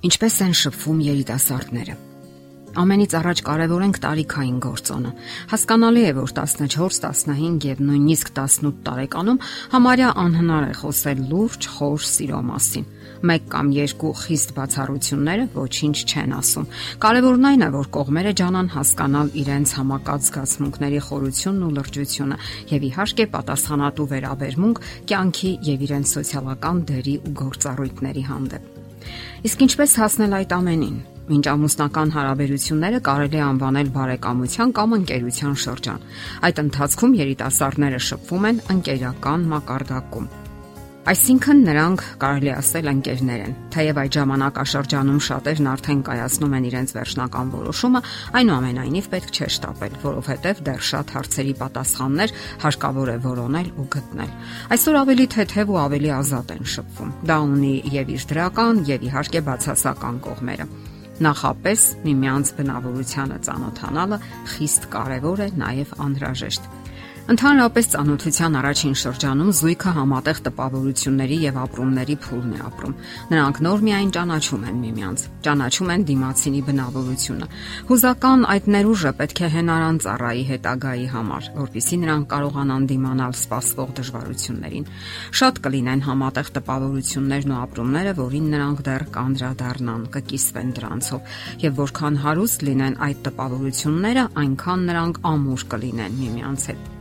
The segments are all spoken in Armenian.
Ինչպես են շփվում երիտասարդները։ Ամենից առաջ կարևորենք տարիքային գործոնը։ Հասկանալի է, որ 14, 15 եւ նույնիսկ 18 տարեկանում համարյա անհնար է խոսել լուրջ, խոր սիրո մասին։ Մեկ կամ երկու խիստ բացառությունները ոչինչ չեն ասում։ Կարևորն այն է, որ կողմերը ջանան հասկանալ իրենց համակած զգացմունքների խորությունն ու լրջությունը եւ իհարկե պատասխանատու վերաբերմունք կյանքի եւ իրենց սոցիալական դերի ու գործառույթների հանդեպ։ Իսկ ինչպես հասնել այդ ամենին։ Մինչ ամուսնական հարաբերությունները կարելի է անվանել բարեկամության կամ ընկերության շրջան։ Այդ ընթացքում երիտասարդները շփվում են ընկերական մակարդակում Այսինքն նրանք կարելի ասել ընկերներ են։ Թեև այդ ժամանակաշրջանում շատերն արդեն կայացնում են իրենց վերջնական որոշումը, այնուամենայնիվ պետք չէ շտապել, որովհետև դեռ շատ հարցերի պատասխաններ հարկավոր է որոնել ու գտնել։ Այսօր ավելի թեթև ու ավելի ազատ են շփվում։ Դա ունի եւ իր դրական եւ իհարկե բացասական կողմերը նախապես միմյանց բնավորությանը ծանոթանալը խիստ կարևոր է նաև անհրաժեշտ։ Ընդհանրապես ծանոթության առաջին շրջանում զույգը համատեղ տպավորությունների եւ ապրումների փուլն է ապրում։ Նրանք նոր միայն ճանաչում են միմյանց, ճանաչում են դիմացինի բնավորությունը։ Հուզական այդ ներուժը պետք է հենարան ծառայի հետագայի համար, որpիսի նրանք կարողանան դիմանալ սպասվող դժվարություններին։ Շատ կլինեն համատեղ տպավորություններն ու ապրումները, որին նրանք դեռ կանդրադառնան, կկիսվեն դրանցով, եւ որքան հարուստ լինեն այդ տպավորությունները, այնքան նրանք ամուր կլինեն միմյանց հետ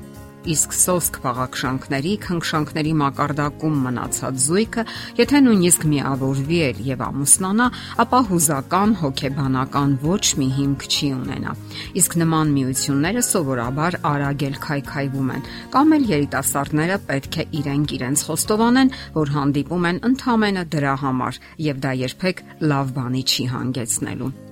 իսկ սոսկ փաղաքշանքների, քնքշանքների մակարդակում մնացած զույգը, եթե նույնիսկ միավորվի էլ եւ ամուսնանա, ապա հուզական հոգեբանական ոչ մի հիմք չի ունենա։ Իսկ նման միությունները սովորաբար արագ էլ քայքայվում են, կամ էլ երիտասարդները պետք է իրենք իրենց խոստովանեն, որ հանդիպում են ընդհանրապես դրա համար եւ դա երբեք լավ բանի չի հանգեցնելու։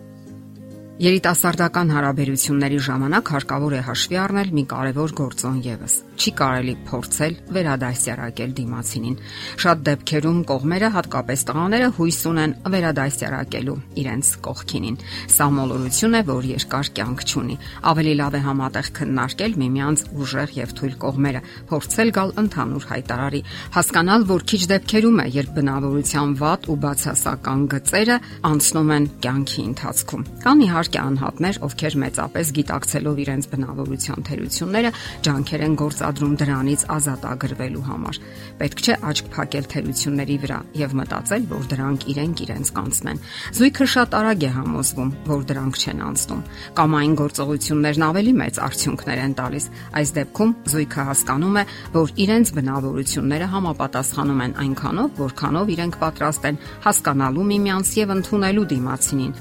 Երիտասարդական հարաբերությունների ժամանակ հարկավոր է հաշվի առնել մի կարևոր գործոն եւս չի կարելի փորձել վերադասյարակել դիմացինին։ Շատ դեպքերում կողմերը, հատկապես տղաները, հույս ունեն վերադասյարակելու իրենց կողքինին։ Սա մոլորություն է, որ երկար կյանք չունի։ Ավելի լավ է համատեղ քննարկել միմյանց ուժեղ եւ թույլ կողմերը, փորձել գալ ընդհանուր հայտարարի, հասկանալ, որ քիչ դեպքերում է, երբ բնավորության վատ ու բացասական գծերը անցնում են կյանքի ընթացքում։ Կան իհարկե անհատներ, ովքեր մեծապես գիտակցելով իրենց բնավորության թերությունները, ջանքեր են գործ արտադրում դրանից ազատ ագրվելու համար։ Պետք չէ աչք փակել թերությունների վրա եւ մտածել, որ դրանք իրենք իրենց կանցնեն։ Զույգը շատ արագ է համոզվում, որ դրանք չեն անցնում, կամ այն գործողություններն ավելի մեծ արդյունքներ են տալիս։ Այս դեպքում զույգը հասկանում է, որ իրենց բնավորությունները համապատասխանում են այնքանով, որքանով իրենք պատրաստ են հասկանալու միմյանց եւ ընդունելու դիմացինին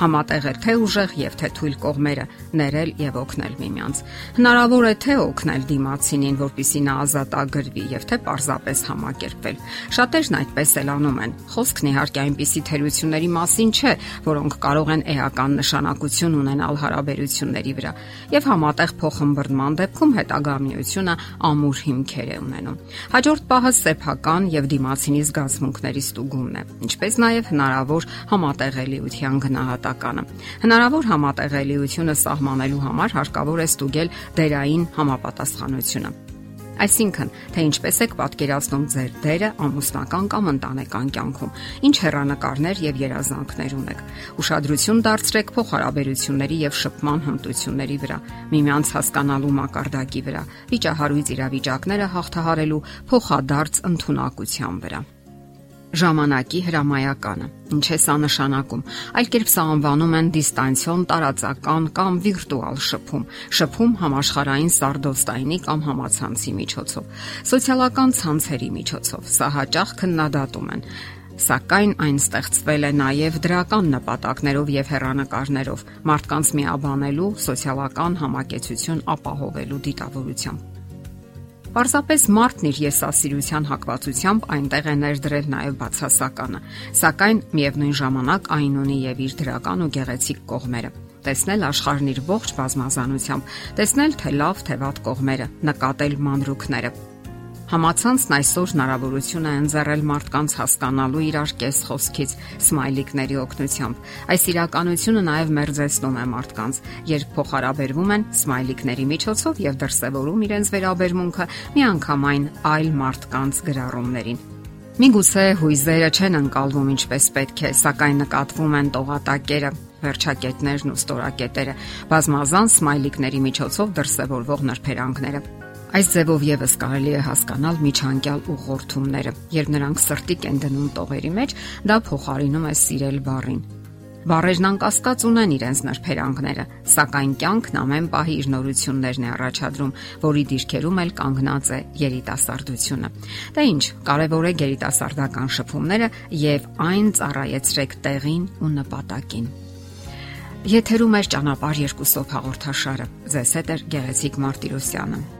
համատեղել թե ուժեղ եւ թե թույլ կողմերը, ներել եւ օգնել միմյանց։ Հնարավոր է թե օգնել դիմացինին, որpիսի նա ազատ ագրվի եւ թե պարզապես համակերպվել։ Շատերն այդպես էլ անում են։ Խոսքն իհարկե այնպիսի թերությունների մասին չէ, որոնք կարող են էական նշանակություն ունենալ հարաբերությունների վրա եւ համատեղ փոխհմբռնման դեպքում հետագա միությունը ամուր հիմքեր է ունենում։ Հաջորդ պահը սեփական եւ դիմացինի զգացմունքների ստուգումն է, ինչպես նաեւ հնարավոր համատեղելիության գնահատակ նպատականը։ Հնարավոր համատեղելիությունը սահմանելու համար հարկավոր է ստուգել դերային համապատասխանությունը։ Այսինքն, թե ինչպես եք պատկերացնում ձեր դերը ամուսնական կամ ընտանեկան կյանքում, ինչ հեռանկարներ եւ երազանքներ ունեք։ Ուշադրություն դարձրեք փոխհարաբերությունների եւ շփման հմտությունների վրա, միմյանց հասկանալու մակարդակի վրա, վիճահարույց իրավիճակները հաղթահարելու փոխադարձ ընտունակության վրա ժամանակի հրամայականը։ Ինչ է սա նշանակում։ Այլ կերպ սա անվանում են դիստանցիոն տարածական կամ վիրտուալ շփում, շփում համաշխարհային սարդոստայնի կամ համացանցի միջոցով, սոցիալական ցանցերի միջոցով։ Սա հաճախ քննադատում են սակայն այն ստեղծվել է նաև դրական նպատակներով եւ հերանեկարներով մարդկանց միաբանելու սոցիալական համակեցություն ապահովելու դիտավորությամբ Պարզապես մարդն իր եսասիրության հակվածությամբ այնտեղ է ներդրել նաև բացասականը, սակայն միևնույն ժամանակ այն ունի եւ իր դրական ու գեղեցիկ կողմերը. տեսնել աշխարհն իր ողջ բազմազանությամբ, տեսնել թե լավ, թե վատ կողմերը, նկատել մանրուքները, Համացանցն այսօր հնարավորություն է ընձեռել մարդկանց հասկանալու իրար կես խոսքից սմայլիկների օգնությամբ։ Այս իրականությունը նաև մերձեցնում է մարդկանց, երբ փոխհարաբերվում են սմայլիկների միջոցով եւ դրսևորում իրենց վերաբերմունքը միանգամայն այլ մարդկանց գրառումներին։ Միգուցե հույզերը չեն անցալվում ինչպես պետք է, սակայն նկատվում են տողատակերը, վերջակետներն ու ստորակետերը, բազմազան սմայլիկների միջոցով դրսևորվող նրբերանգները։ Այս ձևով եւս կարելի է հասկանալ միջանկյալ ուղղորդումները։ Երբ նրանք սրտիկ են դնում տողերի մեջ, դա փոխարինում է սիրել բառին։ Բարերն անկասկած ունեն իրենց նրբերանգները, սակայն կյանքն ամեն պահի իր նորություններն է առաջադրում, որի դիրքերում էլ կանգնած է երիտասարդությունը։ Դա ինչ, կարևոր է երիտասարդական շփումները եւ այն ծառայեցրեք տեղին ու նպատակին։ Եթերում է ճանապարհ երկուսով հաղորդաշարը։ Ձեզ հետ է Գեղեցիկ Մարտիրոսյանը։